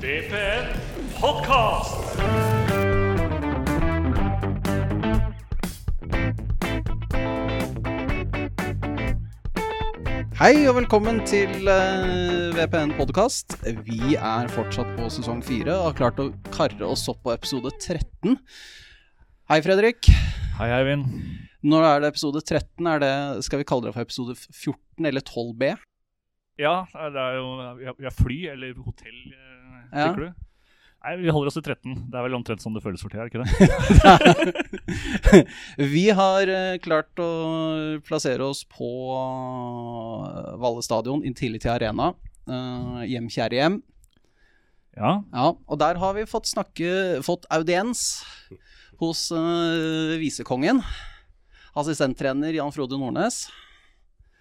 VPN podcast. Hei og velkommen til eh, VPN podkast. Vi er fortsatt på sesong fire og har klart å karre oss opp på episode 13. Hei, Fredrik. Hei, Eivind. Når er det episode 13? Er det, skal vi kalle det for episode 14 eller 12B? Ja, det er jo har fly eller hotell, tenker Ja. du? Nei, vi holder oss til 13. Det er vel omtrent som det føles for tida, ikke det? vi har eh, klart å plassere oss på eh, Valle stadion, Intility Arena. Uh, hjem, kjære hjem. Ja. Ja, og der har vi fått snakke Fått audiens hos uh, visekongen. Assistenttrener Jan Frode Nordnes.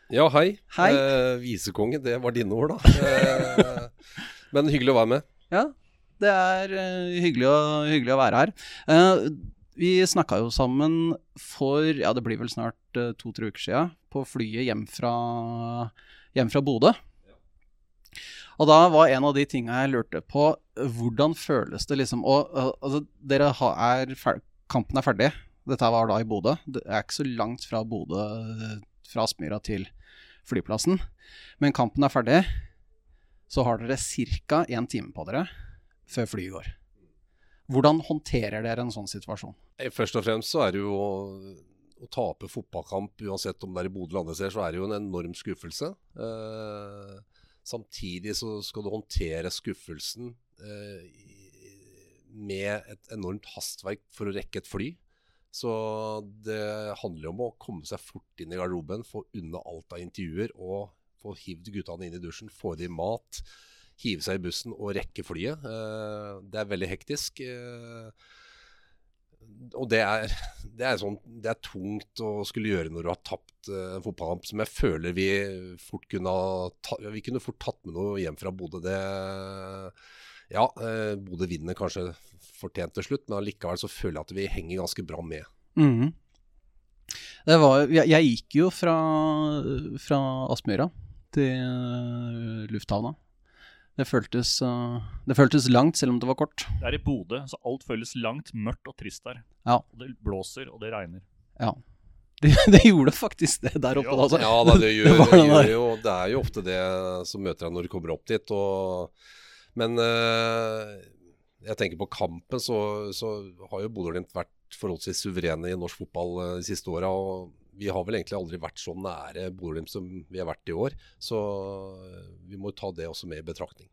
Ja, hei. Hei. Eh, Visekonge, det var dine ord, da. Eh, men hyggelig å være med. Ja, det er eh, hyggelig, å, hyggelig å være her. Eh, vi snakka jo sammen for ja, det blir vel snart eh, to-tre uker sia, på flyet hjem fra, hjem fra Bodø. Og da var en av de tinga jeg lurte på, hvordan føles det liksom og, altså, Dere har, er Kampen er ferdig. Dette var da i Bodø. Det er ikke så langt fra Bodø, fra Aspmyra til flyplassen. Men kampen er ferdig. Så har dere ca. én time på dere før flyet går. Hvordan håndterer dere en sånn situasjon? Eh, Først og fremst så er det jo å, å tape fotballkamp, uansett om det er i Bodø eller andre så er det jo en enorm skuffelse. Eh, samtidig så skal du håndtere skuffelsen eh, med et enormt hastverk for å rekke et fly. Så det handler jo om å komme seg fort inn i garderoben, få unna alt av intervjuer og få hivd guttene inn i dusjen, få dem mat, hive seg i bussen og rekke flyet. Eh, det er veldig hektisk. Eh, og det er, det, er sånn, det er tungt å skulle gjøre når du har tapt eh, en fotballkamp, som jeg føler vi fort kunne ta, Vi kunne fort tatt med noe hjem fra Bodø. Ja, eh, Bodø vinner kanskje fortjent til slutt, men allikevel så føler jeg at vi henger ganske bra med. Mhm. Det var, jeg, jeg gikk jo fra, fra Aspmyra til øh, lufthavna. Det føltes, øh, det føltes langt, selv om det var kort. Det er i Bodø, så alt føles langt, mørkt og trist der. Ja. Det blåser, og det regner. Ja. Det, det gjorde faktisk det der oppe. Ja, altså. Ja, da, det, gjør, Det det, gjør jo, det er jo ofte det som møter deg når du kommer opp dit. Og, men eh, jeg tenker på kampen, så, så har jo Bodø-Glimt vært forholdsvis suverene i norsk fotball eh, de siste åra. Og vi har vel egentlig aldri vært så nære Bodø-Glimt som vi har vært i år. Så eh, vi må ta det også med i betraktning.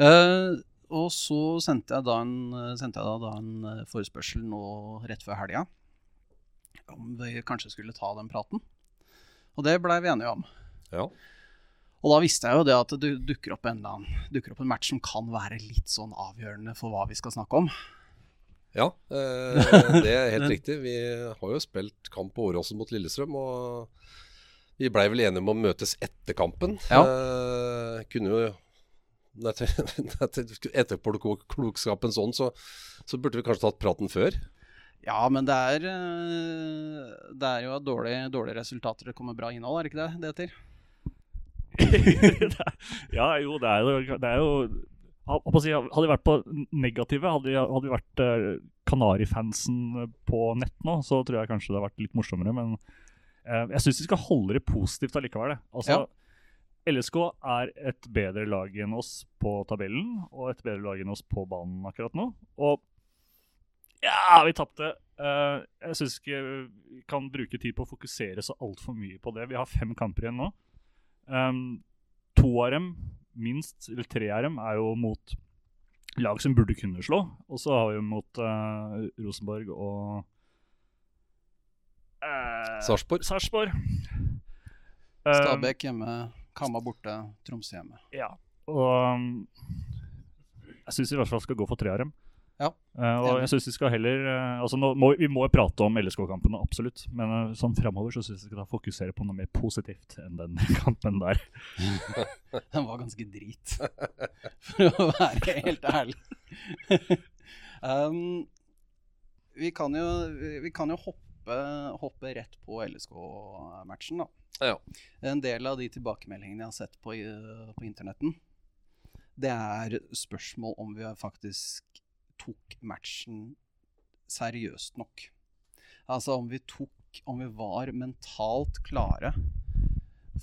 Uh, og så sendte jeg da en, sendte jeg da, da en forespørsel nå rett før helga om vi kanskje skulle ta den praten. Og det blei vi enige om. Ja. Og da visste jeg jo det at det dukker opp en, dukker opp en match som kan være litt sånn avgjørende for hva vi skal snakke om. Ja, eh, det er helt riktig. Vi har jo spilt kamp på Åråsen mot Lillestrøm. Og vi blei vel enige om å møtes etter kampen. Ja. Eh, kunne jo etter- Etterpåklokskapen sånn, så, så burde vi kanskje tatt praten før. Ja, men det er, eh, det er jo dårlige, dårlige resultater det kommer bra innhold, er det ikke det det heter? Ja, jo, det er jo, det er jo Hadde vi vært på negative, hadde hadde vi vært eh, Kanarifansen på nett nå, så tror jeg kanskje det hadde vært litt morsommere. Men eh, jeg syns vi skal holde det positivt allikevel. Altså, ja. LSK er et bedre lag enn oss på tabellen, og et bedre lag enn oss på banen akkurat nå. Og ja, vi tapte. Eh, jeg syns ikke vi kan bruke tid på å fokusere så altfor mye på det. Vi har fem kamper igjen nå. Um, to av dem, minst, eller tre av dem, er jo mot lag som burde kunne slå. Og så har vi jo mot uh, Rosenborg og uh, Sarpsborg. Sarpsborg. Um, Stabæk hjemme, Kamma borte, Tromsø hjemme. Ja. Og um, jeg syns i hvert fall skal gå for tre av dem. Ja, Uh, og jeg synes Vi skal heller uh, altså nå må, Vi må prate om LSK-kampene, absolutt. Men uh, sånn fremover så syns jeg vi skal fokusere på noe mer positivt enn den kampen der. Den var ganske drit, for å være helt ærlig. um, vi kan jo, vi kan jo hoppe, hoppe rett på LSK-matchen, da. Ja. En del av de tilbakemeldingene jeg har sett på, på internetten, det er spørsmål om vi faktisk tok matchen seriøst nok. Altså om vi tok Om vi var mentalt klare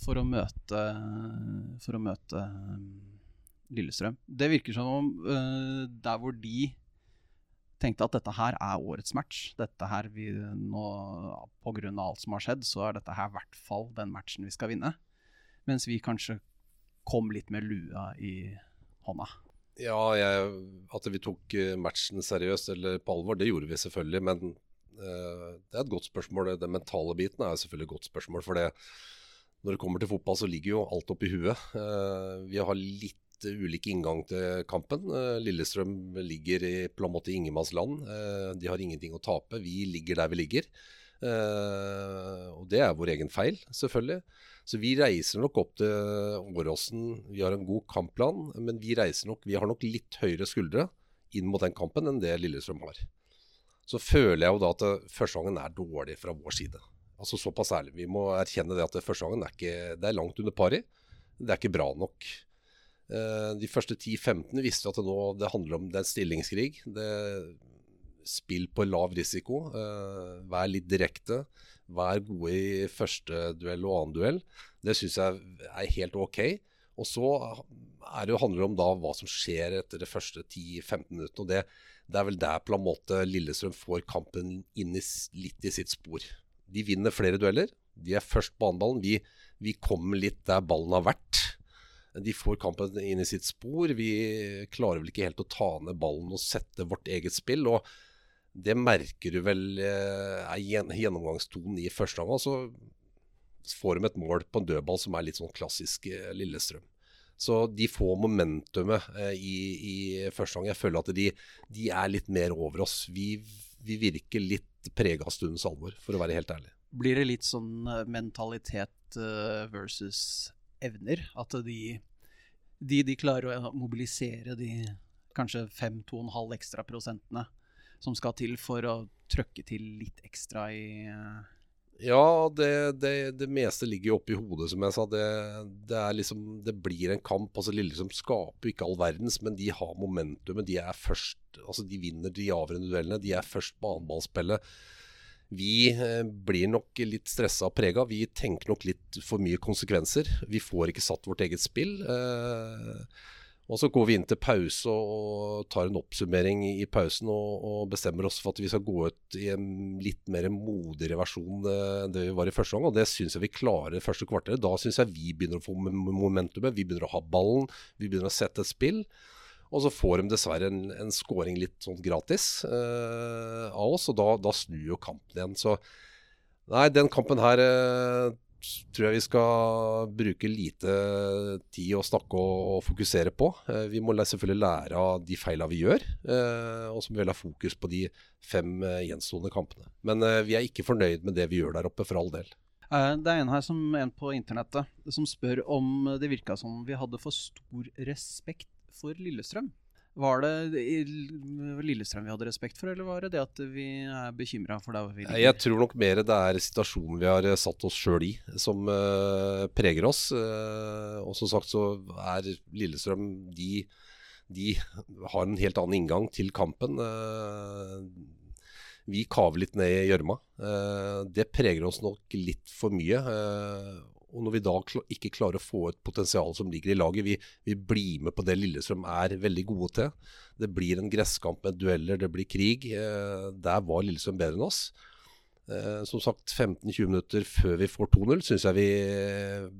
for å møte For å møte um, Lillestrøm. Det virker som om uh, der hvor de tenkte at dette her er årets match. Dette her vi nå, På grunn av alt som har skjedd, så er dette her i hvert fall den matchen vi skal vinne. Mens vi kanskje kom litt med lua i hånda. Ja, jeg, at vi tok eh, matchen seriøst eller på alvor, det gjorde vi selvfølgelig. Men uh, det er et godt spørsmål. Den mentale biten er selvfølgelig et godt spørsmål. For det, når det kommer til fotball, så ligger jo alt oppi huet. Uh, vi har litt ulik inngang til kampen. Lillestrøm ligger i, på en måte i ingenmannsland. de har ingenting å tape. Vi ligger der vi ligger. Og det er vår egen feil, selvfølgelig. Så vi reiser nok opp til Åråsen. Vi har en god kampplan, men vi reiser nok, vi har nok litt høyere skuldre inn mot den kampen enn det Lillestrøm har. Så føler jeg jo da at første gangen er dårlig fra vår side. Altså Såpass ærlig. Vi må erkjenne det at første gangen er, ikke, det er langt under pari. Det er ikke bra nok. Eh, de første 10-15 visste at det nå det handler om det er en stillingskrig. Det Spill på lav risiko. Eh, vær litt direkte. Vær gode i første duell og annen duell. Det syns jeg er helt OK. Og så det handler det om da hva som skjer etter de første 10-15 minuttene. og det, det, er vel der på en måte Lillestrøm får kampen inn i, litt i sitt spor. De vinner flere dueller. De er først på håndballen. Vi, vi kommer litt der ballen har vært. De får kampen inn i sitt spor. Vi klarer vel ikke helt å ta ned ballen og sette vårt eget spill. og det merker du vel eh, er gjennomgangstonen i første omgang. Så får de et mål på en dødball som er litt sånn klassisk eh, Lillestrøm. Så de får momentumet eh, i, i første gang. Jeg føler at de, de, er litt mer over oss. Vi, vi virker litt prega av stundens alvor, for å være helt ærlig. Blir det litt sånn mentalitet versus evner? At de, de, de klarer å mobilisere de kanskje 5-2,5 ekstra prosentene som skal til for å trøkke til litt ekstra i uh... Ja, det, det, det, meste ligger jo oppi hodet, som jeg sa. Det, det, liksom, det blir en kamp. altså Lillestrøm skaper ikke all verdens, men de har momentumet. De er først, altså de vinner de avgjørende duellene. De er først på annenballspillet. Vi eh, blir nok litt stressa og prega. Vi tenker nok litt for mye konsekvenser. Vi får ikke satt vårt eget spill. Eh, og så går vi inn til pause og tar en oppsummering i pausen og, og bestemmer oss for at vi skal gå ut i en litt mer modigere versjon eh, enn det vi var i første gang. Og det syns jeg vi klarer første kvarteret. Da syns jeg vi begynner å få momentumet. Vi begynner å ha ballen, vi begynner å sette et spill. Og så får de dessverre en, en scoring litt sånn gratis eh, av oss, og da, da, snur jo kampen igjen. Så nei, den kampen her eh, tror jeg vi skal bruke lite tid å snakke og, og fokusere på. Eh, vi må selvfølgelig lære av de feilene vi gjør, eh, og så må vi ha fokus på de fem eh, gjenstående kampene. Men eh, vi er ikke fornøyd med det vi gjør der oppe, for all del. Eh, det er en her som en på internettet som spør om det virka som vi hadde for stor respekt for Lillestrøm. Var det Lillestrøm vi hadde respekt for, eller var det det at vi er bekymra for der? Jeg tror nok mer det er situasjonen vi har eh, satt oss sjøl i, som uh, preger oss. Uh, og som sagt så er Lillestrøm de, de, har en helt annen inngang til kampen. Uh, vi kaver litt ned i gjørma. det preger oss nok litt for mye. Og når vi da ikke klarer å få et potensial som ligger i laget, vi, vi blir med på det Lillestrøm er veldig gode til. Det blir en gresskamp med dueller, det blir krig. Eh, der var Lillestrøm bedre enn oss. Eh, som sagt, 15-20 minutter før vi får 2-0, syns jeg vi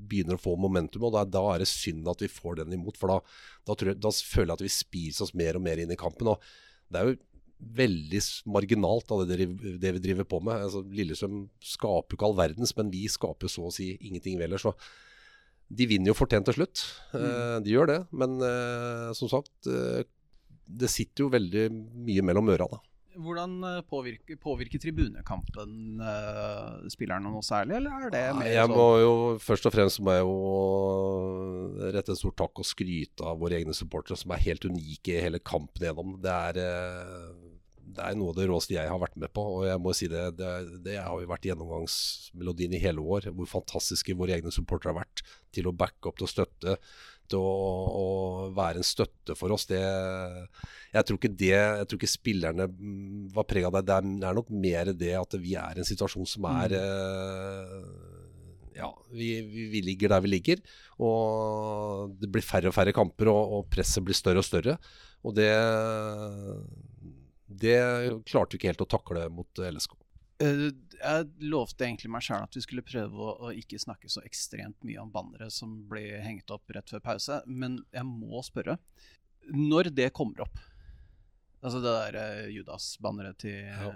begynner å få momentum. Og da, da, er det synd at vi får den imot, for da, da, jeg, da føler jeg at vi spiser oss mer og mer inn i kampen. Og det er jo veldig marginalt av det, det, vi driver på med. Altså, Lillestrøm skaper ikke all verdens, men vi skaper så å si ingenting ellers. Så de vinner jo fortjent til slutt. Mm. Eh, de gjør det. Men eh, som sagt, eh, det sitter jo veldig mye mellom øra, da. Hvordan påvirker, påvirker tribunekampen uh, spillerne noe særlig, eller er det mer jeg sånn må jo, Først og fremst må jeg jo rette en stor takk og skryte av våre egne supportere, som er helt unike i hele kampen gjennom. Det er, uh, det er noe av det råeste jeg har vært med på, og jeg må si det, det, det har jo vært gjennomgangsmelodien i hele år. Hvor fantastiske våre egne supportere har vært til å backe opp, til å støtte, til å, å, være en støtte for oss. Det, jeg, tror ikke det, jeg tror ikke spillerne var preg av det. Det er, det er, nok mer det at vi er i en situasjon som er mm. Ja, vi, vi, ligger der vi ligger. Og det blir færre og færre kamper, og, og presset blir større og større. Og det, det klarte vi ikke helt å takle mot LSK. Uh, jeg lovte egentlig meg sjøl at vi skulle prøve å, å, ikke snakke så ekstremt mye om bannere som ble hengt opp rett før pause, men jeg må spørre. Når det kommer opp, altså det der uh, Judas-banneret til ja.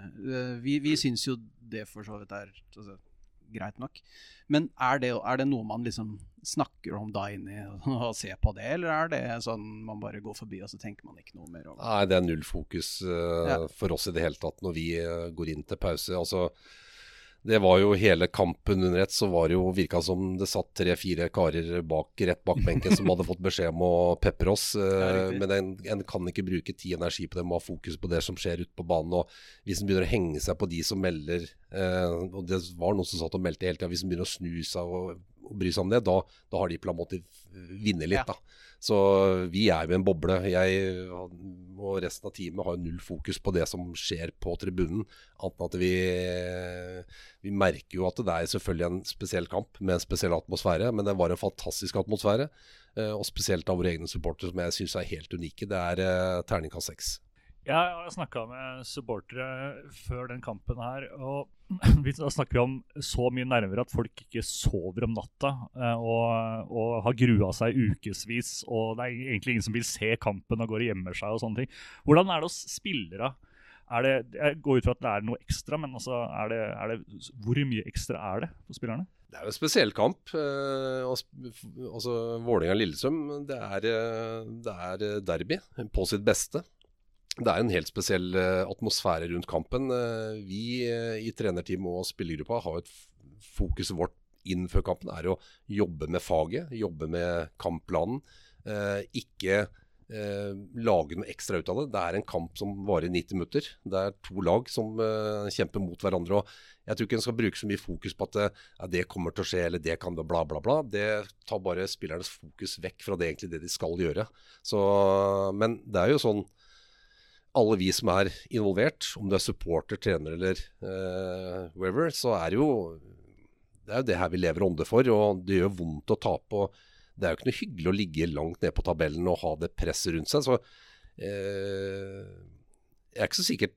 Vi, vi syns jo det for så vidt er altså, greit nok. Men er det, er det, noe man liksom snakker om da inni og ser på det, eller er det sånn man bare går forbi og så tenker man ikke noe mer over Nei, det er null fokus uh, ja. for oss i det hele tatt når vi uh, går inn til pause. Altså det var jo hele kampen under ett, så var det jo virka som det satt tre-fire karer bak, rett bak benken som hadde fått beskjed om å pepre oss. Men en, en, kan ikke bruke tid og energi på det, må ha fokus på det som skjer ute på banen. Og hvis en begynner å henge seg på de som melder, uh, og det var noen som satt og meldte hele tida, hvis en begynner å snu seg og, og bry seg om det, da, da har de på en måte vunnet litt. Ja. da. Så vi er jo en boble. Jeg og resten av teamet har null fokus på det som skjer på tribunen. Annet at vi, vi merker jo at det er selvfølgelig en spesiell kamp med en spesiell atmosfære. Men det var en fantastisk atmosfære. Eh, og spesielt av våre egne supportere, som jeg syns er helt unike. Det er eh, terningkast seks. Jeg har snakka med supportere før den kampen her, og da snakker vi om så mye nerver at folk ikke sover om natta eh, og, og har grua seg ukevis. Og det er egentlig ingen som vil se kampen og går og gjemmer seg og sånne ting. Hvordan er det hos spillere? Er det, jeg går ut fra at det er noe ekstra, men altså, er det, er det, hvor mye ekstra er det for spillerne? Det er jo en spesiell kamp. Eh, altså, Vålerenga-Lillestrøm, det, eh, det er derby på sitt beste det er en helt spesiell uh, atmosfære rundt kampen. Uh, vi uh, i trenerteamet og spillergruppa har et fokuset vårt inn før kampen er å jobbe med faget, jobbe med kampplanen. ikke lage noe ekstra ut av det. Det er en kamp som varer 90 minutter. Det er to lag som kjemper mot hverandre. og Jeg tror ikke en skal bruke så mye fokus på at ja, det kommer til å skje, eller det kan det, bla, bla, bla. Det tar bare spillernes fokus vekk fra det, egentlig det de skal gjøre. Så, men det er jo sånn alle vi som er involvert, om du er supporter, trener eller uh, wherever, så er det jo det er jo det her vi lever ånde for. Og det gjør vondt å tape. og Det er jo ikke noe hyggelig å ligge langt ned på tabellen og ha det presset rundt seg. Så uh, jeg er ikke så sikker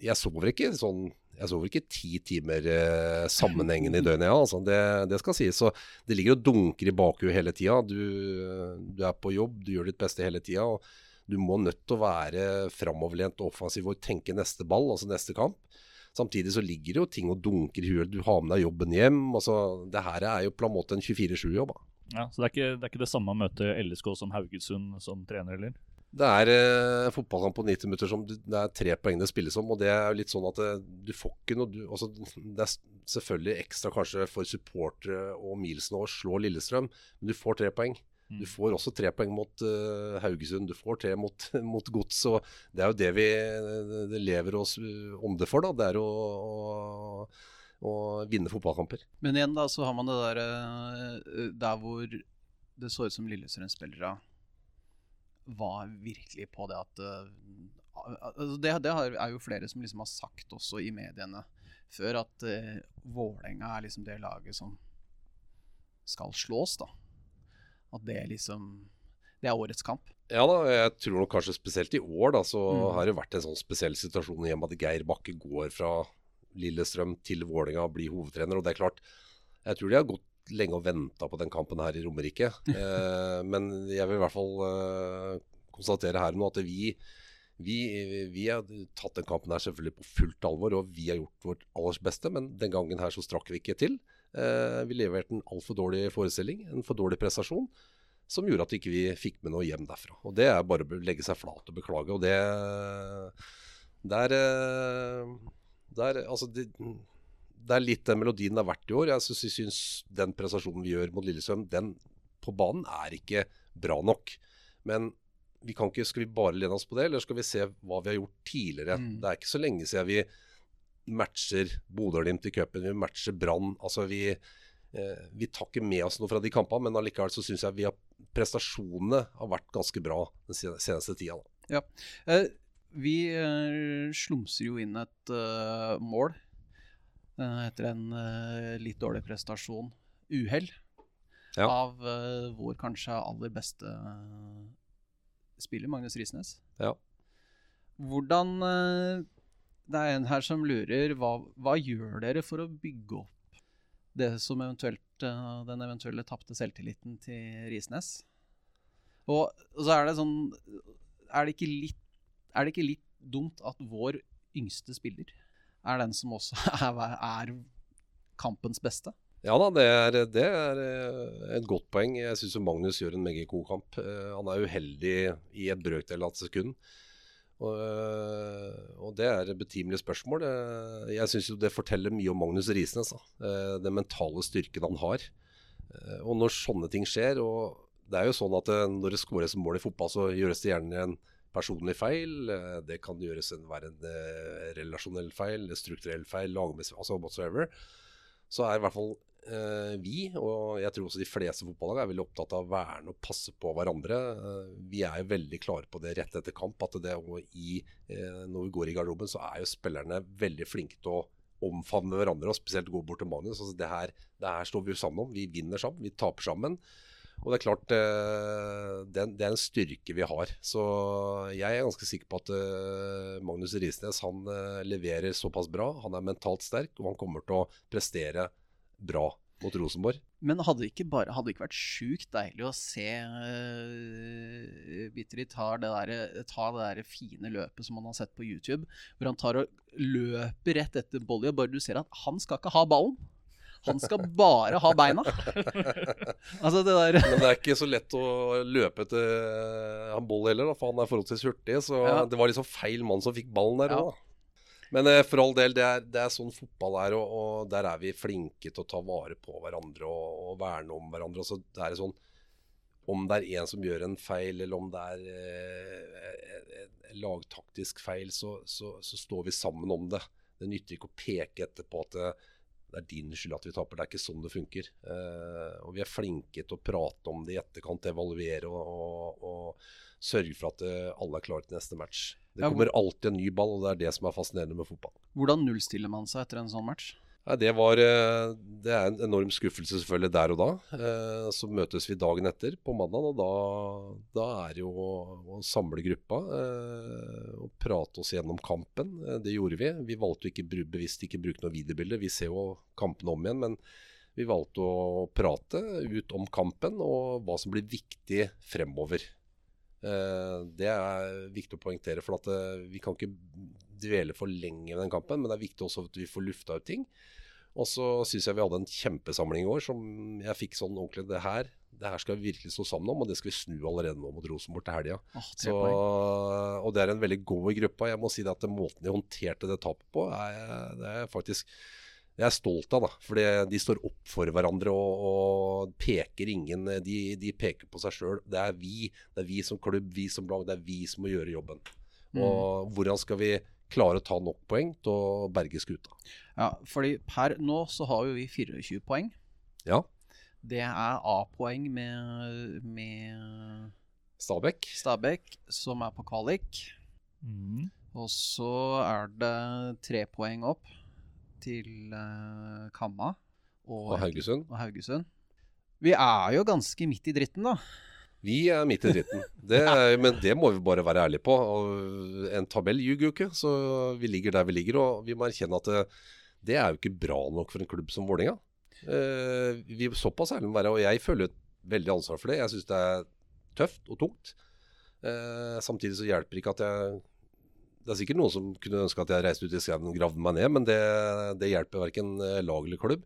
Jeg sover ikke sånn jeg sover ikke ti timer eh, sammenhengende i døgnet, ja, altså. det, det, skal sies. Så det ligger og dunker i bakhuet hele tida. Du, du, er på jobb, du gjør ditt beste hele tida. Og du må nødt til å være framoverlent og offensiv og tenke neste ball, altså neste kamp. Samtidig så ligger det jo ting og dunker i huet. Du har med deg jobben hjem. altså Det her er jo på en måte en 24-7-jobb. Ja, Så det er, ikke, det er ikke det samme å møte LSK som Haugesund som trener, eller? Det er eh, fotballkamp på 90 minutter som det er tre poeng det spilles om. og det er jo litt sånn at det, eh, du får ikke noe du, altså, Det er selvfølgelig ekstra kanskje for supportere og Milsen å slå Lillestrøm, men du får tre poeng. Du mm. får også tre poeng mot uh, Haugesund, du får tre mot, mot Gods. og Det er jo det vi det lever oss om det for. da, Det er å, å, å, vinne fotballkamper. Men igjen da, så har man det der, eh, der hvor det så ut som Lillestrøm-spillere var virkelig på det at uh, Det, det er jo flere som liksom har sagt også i mediene før at uh, Vålerenga er liksom det laget som skal slås, da. At det liksom Det er årets kamp. Ja da, jeg tror nok kanskje spesielt i år da, så mm. har det vært en sånn spesiell situasjon hjemme at Geir Bakke går fra Lillestrøm til Vålerenga og blir hovedtrener. Og det er klart, jeg tror de har gått lenge og venta på den kampen her i Romerike. eh, men jeg vil i hvert fall eh, konstatere her nå at vi, vi, vi, har tatt den kampen her selvfølgelig på fullt alvor, og vi har gjort vårt aller beste. Men den gangen her så strakk vi ikke til. Eh, vi leverte en altfor dårlig forestilling, en for dårlig prestasjon, som gjorde at vi ikke fikk med noe hjem derfra. Og Det er bare å legge seg flat og beklage. og det der, eh, der altså det, det, er litt den melodien det har vært i år. Jeg syns, syns den prestasjonen vi gjør mot Lillestrøm, den på banen er ikke bra nok. Men vi kan ikke, skal vi bare lene oss på det, eller skal vi se hva vi har gjort tidligere? Mm. Det er ikke så lenge siden vi matcher Bodø-Glimt i cupen, vi matcher Brann. Altså vi, eh, Vi tar ikke med oss noe fra de kampene, men allikevel så syns jeg vi har, prestasjonene har vært ganske bra den seneste tida. Da. Ja. Eh, vi eh, slumser jo inn et uh, mål uh, etter en uh, litt dårlig prestasjon. Uhell. Ja. Av vår kanskje aller beste spiller, Magnus Risnes. Ja. Hvordan Det er en her som lurer. Hva, hva gjør dere for å bygge opp det som eventuelt, den eventuelle tapte selvtilliten til Risnes? Og, og så er det sånn Er det litt er det ikke litt dumt at vår yngste spiller er den som også er, er kampens beste? Ja da, det er, det er eh, et godt poeng. Jeg syns Magnus gjør en meget god kamp. Eh, han er uheldig i et brøkdel av et sekund. Og, eh, og, det er et betimelig spørsmål. Jeg syns det forteller mye om Magnus Risnes. Den mentale styrken han har. Og når sånne ting skjer og Det er jo sånn at når det skåres mål i fotball, så gjøres det gjerne en personlig feil. Eh, det kan gjøres en, være en relasjonell feil, strukturell feil, lagmessig, altså whatsoever. Så er i hvert fall vi, og jeg tror også de fleste fotballag, er veldig opptatt av å verne og passe på hverandre. Uh, vi er jo veldig klare på det rett etter kamp, at det i, når vi går i garderoben, så er jo spillerne veldig flinke til å omfavne hverandre, og spesielt gå bort til Magnus. Altså det, her, det her står vi jo sammen om. Vi vinner sammen, vi taper sammen. Og det er klart, eh, det er, en styrke vi har. Så jeg er ganske sikker på at eh, Magnus Risnes han eh, leverer såpass bra. Han er mentalt sterk, og han kommer til å prestere bra mot Rosenborg. Men hadde det ikke, bare, hadde det ikke vært sjukt deilig å se uh, Bitteri ta det, der, ta det der fine løpet som man har sett på YouTube, hvor han tar og løper rett etter Bolly, og bare du ser at han skal ikke ha ballen. Han skal bare ha beina. altså det der Men det er ikke så lett å løpe etter han Boll heller, da, for han er forholdsvis hurtig. Så ja. det var liksom feil mann som fikk ballen der òg. Ja. Men eh, for all del, det er, det er sånn fotball er, og, og, der er vi flinke til å ta vare på hverandre og, og verne om hverandre. Så det er sånn om det er en som gjør en feil, eller om det er eh, lagtaktisk feil, så, så, så, står vi sammen om det. Det nytter ikke å peke etterpå at det, er din skyld at vi taper. Det er ikke sånn det funker. Eh, og vi er flinke til å prate om det i etterkant, evaluere og, og, og, sørge for at uh, alle er klare til neste match. Det kommer alltid en ny ball, og det er det som er fascinerende med fotball. Hvordan nullstiller man seg etter en sånn match? Nei, det, var, eh, det er en enorm skuffelse selvfølgelig der og da. Eh, så møtes vi dagen etter på mandag, og da, da er det jo å, å samle gruppa eh, og prate oss gjennom kampen. Det gjorde vi. Vi valgte ikke bevisst ikke bruke noe videobilde. Vi ser jo kampen om igjen, men vi valgte å prate ut om kampen og hva som blir viktig fremover. Det er viktig å poengtere, for vi kan ikke dvele for lenge ved den kampen, men det er viktig også at vi får lufta ut ting. Og så syns jeg vi hadde en kjempesamling i år som jeg fikk sånn ordentlig Det her det her skal vi virkelig stå sammen om, og det skal vi snu allerede nå mot Rosenborg til helga. Og det er en veldig god gruppe. Jeg må si det at måten de håndterte det tapet på, er, det er faktisk jeg er stolt av. da, For De står opp for hverandre og, og peker ingen. De, de, peker på seg sjøl. Det er vi. Det er vi som klubb, vi som lag. Det er vi som må gjøre jobben. Mm. Og Hvordan skal vi klare å ta nok poeng til å berge skuta. Ja, fordi per nå så har jo vi 24 poeng. Ja. Det er A-poeng med, med Stabæk. Stabæk, som er på kvalik. Mm. Og så er det tre poeng opp til uh, Kamma og, og, Haugesund. og Haugesund. Vi er jo ganske midt i dritten, da. Vi er midt i dritten. Det, men det må vi bare være ærlige på. Og en tabell ljuger jo ikke, så vi ligger der vi ligger. Og vi må erkjenne at det, det er jo ikke bra nok for en klubb som Vålerenga. Uh, vi Såpass ærlige må være, og jeg føler veldig ansvar for det. Jeg syns det er tøft og tungt. Uh, samtidig så hjelper det ikke at jeg Det er sikkert noen som kunne ønske at jeg reiste ut i skauen og gravde meg ned, men det, det hjelper verken lag eller klubb.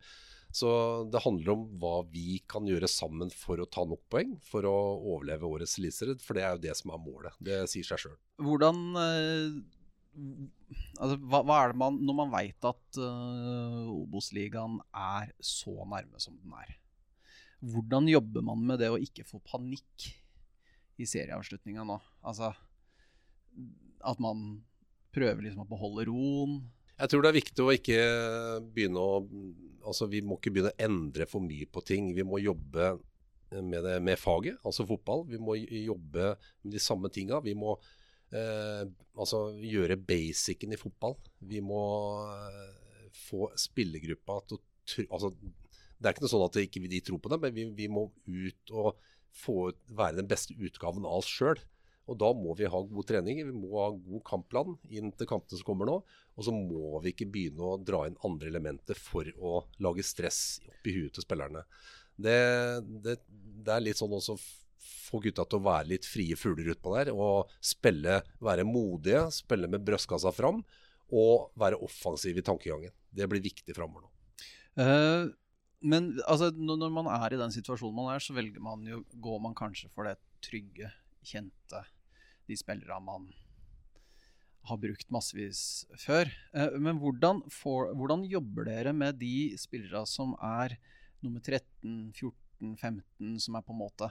Så det handler om hva vi kan gjøre sammen for å ta nok poeng for å overleve årets Eliteserie. For det er jo det som er målet. Det sier seg sjøl. Hvordan eh, altså, hva, hva, er det man Når man veit at uh, Obos-ligaen er så nærme som den er, hvordan jobber man med det å ikke få panikk i serieavslutninga nå? Altså at man prøver liksom å beholde roen. Jeg tror det er viktig å ikke begynne å altså, vi må ikke begynne å endre for mye på ting. Vi må jobbe med, det, med faget, altså fotball. Vi må jobbe med de samme tinga. Vi må eh, altså, gjøre basicen i fotball. Vi må eh, få spillergruppa til å altså, Det er ikke noe sånn at ikke de tror på det, men vi, vi må ut og få, være den beste utgaven av oss sjøl. Og da må vi ha god trening, vi må ha god kampplan inn til kampene som kommer nå. Og så må vi ikke begynne å dra inn andre elementer for å lage stress oppi huet til spillerne. Det, det, det er litt sånn også få gutta til å være litt frie fugler utpå der. Og spille, være modige, spille med brystkassa fram. Og være offensiv i tankegangen. Det blir viktig framover nå. Uh, men altså, når man er i den situasjonen man er, så velger man jo, går man kanskje for det trygge, kjente de spillerne man har brukt massevis før. Eh, men hvordan, for, hvordan, jobber dere med de spillerne som er nummer 13, 14, 15, som er på en måte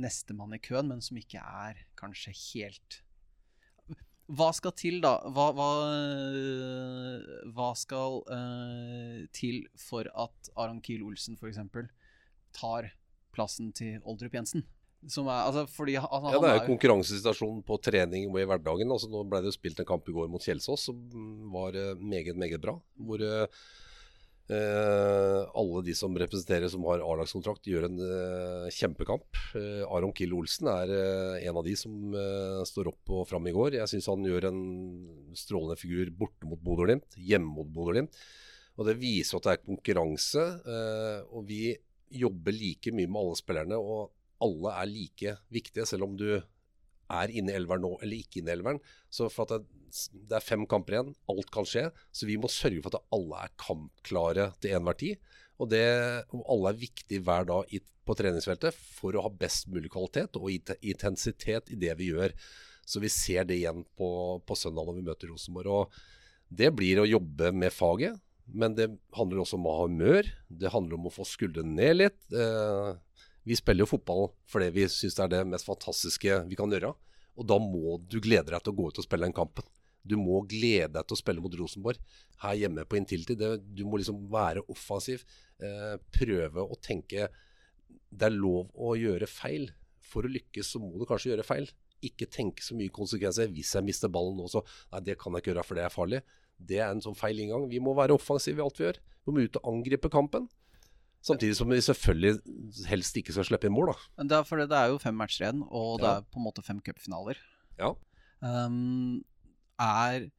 nestemann i køen, men som ikke er kanskje helt Hva skal til, da? Hva, hva, hva skal uh, til for at Aron Kiel Olsen f.eks. tar plassen til Oldrup Jensen? Som er, altså, fordi, altså, ja, Det er jo konkurransesituasjonen på trening og i hverdagen. Altså, nå ble det jo spilt en kamp i går mot Kjelsås som var uh, meget, meget bra. Hvor eh, alle de som representerer som har A-lagskontrakt, gjør en eh, kjempekamp. Aron Kill Olsen er en av de som står opp og fram i går. Jeg syns han gjør en strålende figur borte mot Bodø-Glimt, hjemme mot Bodø-Glimt. Og Det viser at det er konkurranse. og vi jobber like mye med alle spillerne. og alle er like viktige, selv om du er inne i elveren nå eller ikke inne i elveren. Så for at det, er fem kamper igjen, alt kan skje. Så vi må sørge for at alle er kampklare til enhver tid. Og, det, alle er viktige hver dag på treningsfeltet for å ha best mulig kvalitet og intensitet i det vi gjør. Så vi ser det igjen på, på søndag når vi møter Rosenborg. Og det blir å jobbe med faget. Men det handler også om å ha humør. Det handler om å få skuldrene ned litt. Eh, vi spiller jo fotball fordi vi syns det er det mest fantastiske vi kan gjøre. Og da må du glede deg til å gå ut og spille den kampen. Du må glede deg til å spille mot Rosenborg her hjemme på Intility. Du må liksom være offensiv. Eh, prøve å tenke Det er lov å gjøre feil. For å lykkes så må du kanskje gjøre feil. Ikke tenke så mye konsekvenser. Hvis jeg mister ballen nå, så Nei, det kan jeg ikke gjøre for det er farlig. Det er en sånn feil inngang. Vi må være offensive i alt vi gjør. Vi må ut og angripe kampen. Samtidig som vi selvfølgelig helst ikke skal slippe inn mål, da. Det er, for det er jo fem matcher igjen, og det ja. er på en måte fem cupfinaler. Ja. Um, er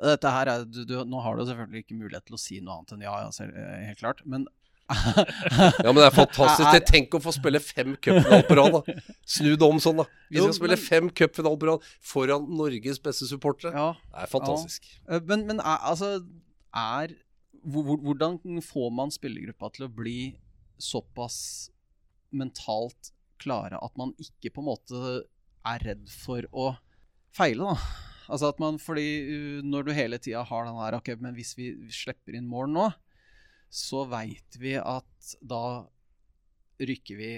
dette her er, du, du, Nå har du selvfølgelig ikke mulighet til å si noe annet enn ja, ja eh, helt klart. Men ja, men det er fantastisk. Er, Tenk å få spille fem cupfinaler på rad. Snu det om sånn, da. Vi skal spille fem cupfinaler på rad foran Norges beste supportere. Ja, det er fantastisk. Ja. Eh, men, men er, altså Er hvordan får man spillergruppa til å bli såpass mentalt klare at man ikke på en måte er redd for å feile, da? Altså at man, fordi uh, Når du hele tida har den der Ok, men hvis vi slipper inn mål nå, så veit vi at da rykker vi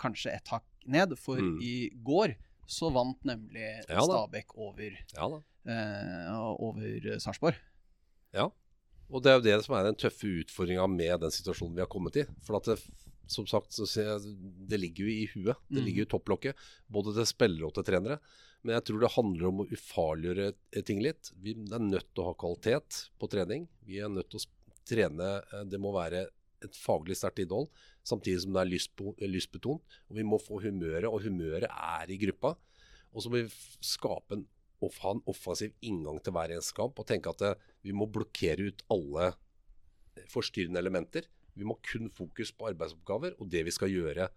kanskje et hakk ned. For mm. i går så vant nemlig ja, Stabæk over, ja, eh, over Sarpsborg. Ja. Og det er jo det som er den tøffe utfordringa med den situasjonen vi har kommet i. For at det, som sagt, det ligger jo i huet. Det mm. ligger jo i topplokket. Både til spillere og til trenere. Men jeg tror det handler om å ufarliggjøre ting litt. Vi er nødt til å ha kvalitet på trening. Vi er nødt til å trene eh, Det må være et faglig sterkt innhold, samtidig som det er lystbetont. Og vi må få humøret, og humøret er i gruppa. Og så må vi skape en å ha en offensiv inngang til hver eneste kamp og tenke at det, eh, vi må blokkere ut alle eh, forstyrrende elementer. Vi må kun fokus på arbeidsoppgaver og det vi skal gjøre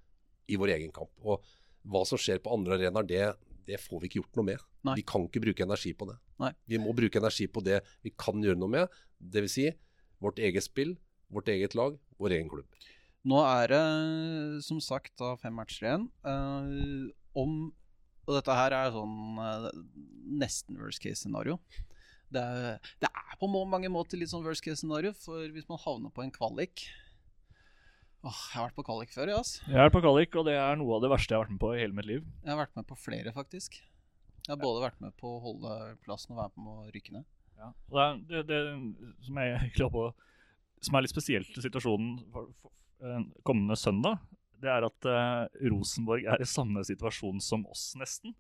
i vår egen kamp. Og hva som skjer på andre arenaer, det, det får vi ikke gjort noe med. Nei. Vi kan ikke bruke energi på det. Nei. Vi må bruke energi på det vi kan gjøre noe med. Dvs. Si, vårt eget spill, vårt eget lag, vår egen klubb. Nå er det som sagt da fem matcher igjen. Uh, om og dette her er sånn uh, nesten worst case scenario. Det er, det er, på mange måter litt sånn worst case scenario, for hvis man havner på en kvalik Åh, Jeg har vært på kvalik før, ja, ass. Jeg har vært på kvalik, og det er noe av det verste jeg har vært med på i hele mitt liv. Jeg har vært med på flere, faktisk. Jeg har både vært med på å holde plassen og være med på å rykke ned. Ja. Det, det, det som jeg egentlig håper å som er litt spesielt i situasjonen for, for, eh, kommende søndag, det er at uh, Rosenborg er i samme situasjon som oss, nesten.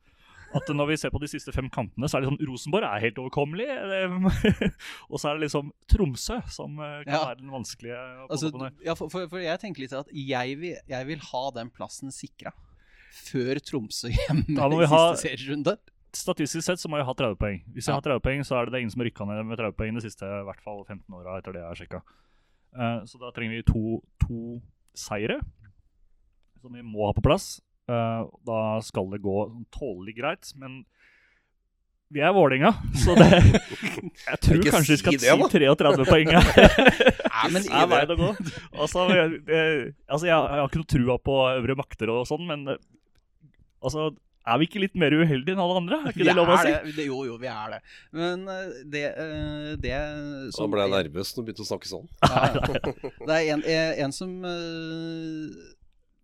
At når vi ser på de siste fem kampene, så er det liksom Rosenborg er helt overkommelig. eh, og så er det liksom Tromsø som eh, kan Ja. være den vanskelige Altså, ja, for, for, for jeg tenker litt at jeg vil, jeg vil ha den plassen sikra før Tromsø hjemme Da i siste serierunde. Statistisk sett så må jeg ha 30 poeng. Hvis jeg har 30 poeng, så er det, det ingen som har rykka ned med 30 poeng de siste i hvert fall 15 åra, etter det jeg har sjekka. Så da trenger vi to, to seire, som vi må ha på plass. Uh, da skal det gå tålelig greit, men vi er Vålinga, så det Jeg tror Ikke kanskje vi skal si det, si 33 poeng her. Nei, men er veien å gå. Altså, jeg, altså jeg, jeg har ikke noe trua på øvre makter og sånn, men altså er vi ikke litt mer uheldige enn alle andre? Er ikke Vi det lov å er si? det. det. Jo, jo, vi er det. Men eh, det, eh, det Så Da ble jeg nervøs når du begynte å snakke sånn. Ja, ja. Det er en, en som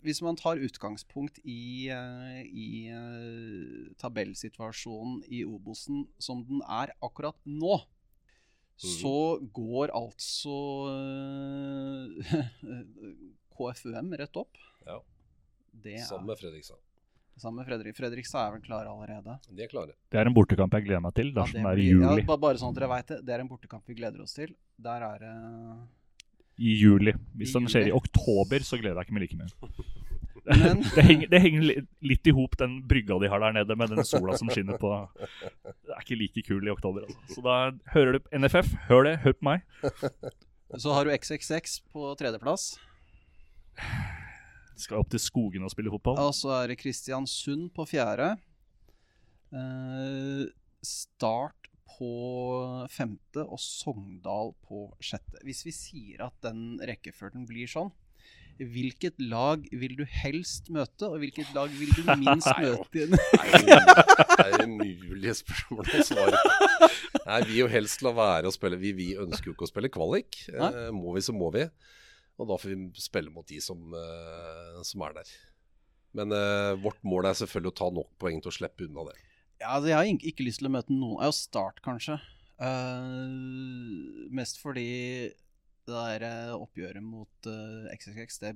Hvis man tar utgangspunkt i, eh, i eh, tabellsituasjonen i Obosen som den er akkurat nå, så går altså eh, KFUM rett opp. Ja. Det Sammen med Fredrikstad. sammen med Fredrik. Fredrikstad er vel klare allerede. De er klare. Det er en bortekamp jeg gleder meg til Ja, dersom det det er i juli. Ja, bare sånn at dere vet det. Det er en bortekamp vi gleder oss til. Der er det I juli. Hvis den skjer i oktober, så gleder jeg ikke meg like mye. Men Det henger, det henger litt i hop, den brygga de har der nede, med den sola som skinner på Det er ikke like kul i oktober, altså. Så da hører du NFF. Hør det, hør på meg. så har du XXX på tredjeplass. Skal opp til skogen og spille fotball. Og så er det Kristiansund på fjerde. Eh, start på femte og Sogndal på sjette. Hvis vi sier at den rekkefølgen blir sånn, hvilket lag vil du helst møte, og hvilket lag vil du minst møte? Det er det er umulige spørsmål å svare på. Nei, vi vil jo helst la være å spille Vi, vi ønsker jo ikke å spille kvalik. Eh, må vi, så må vi. Og da får vi spille mot de som, eh, som er der. Men eh, vårt mål er selvfølgelig å ta nok poeng til å slippe unna det. Ja, altså, jeg har ikke lyst til å møte noen. Ja, Start, kanskje. Uh, mest fordi det der eh, oppgjøret mot uh, XXX det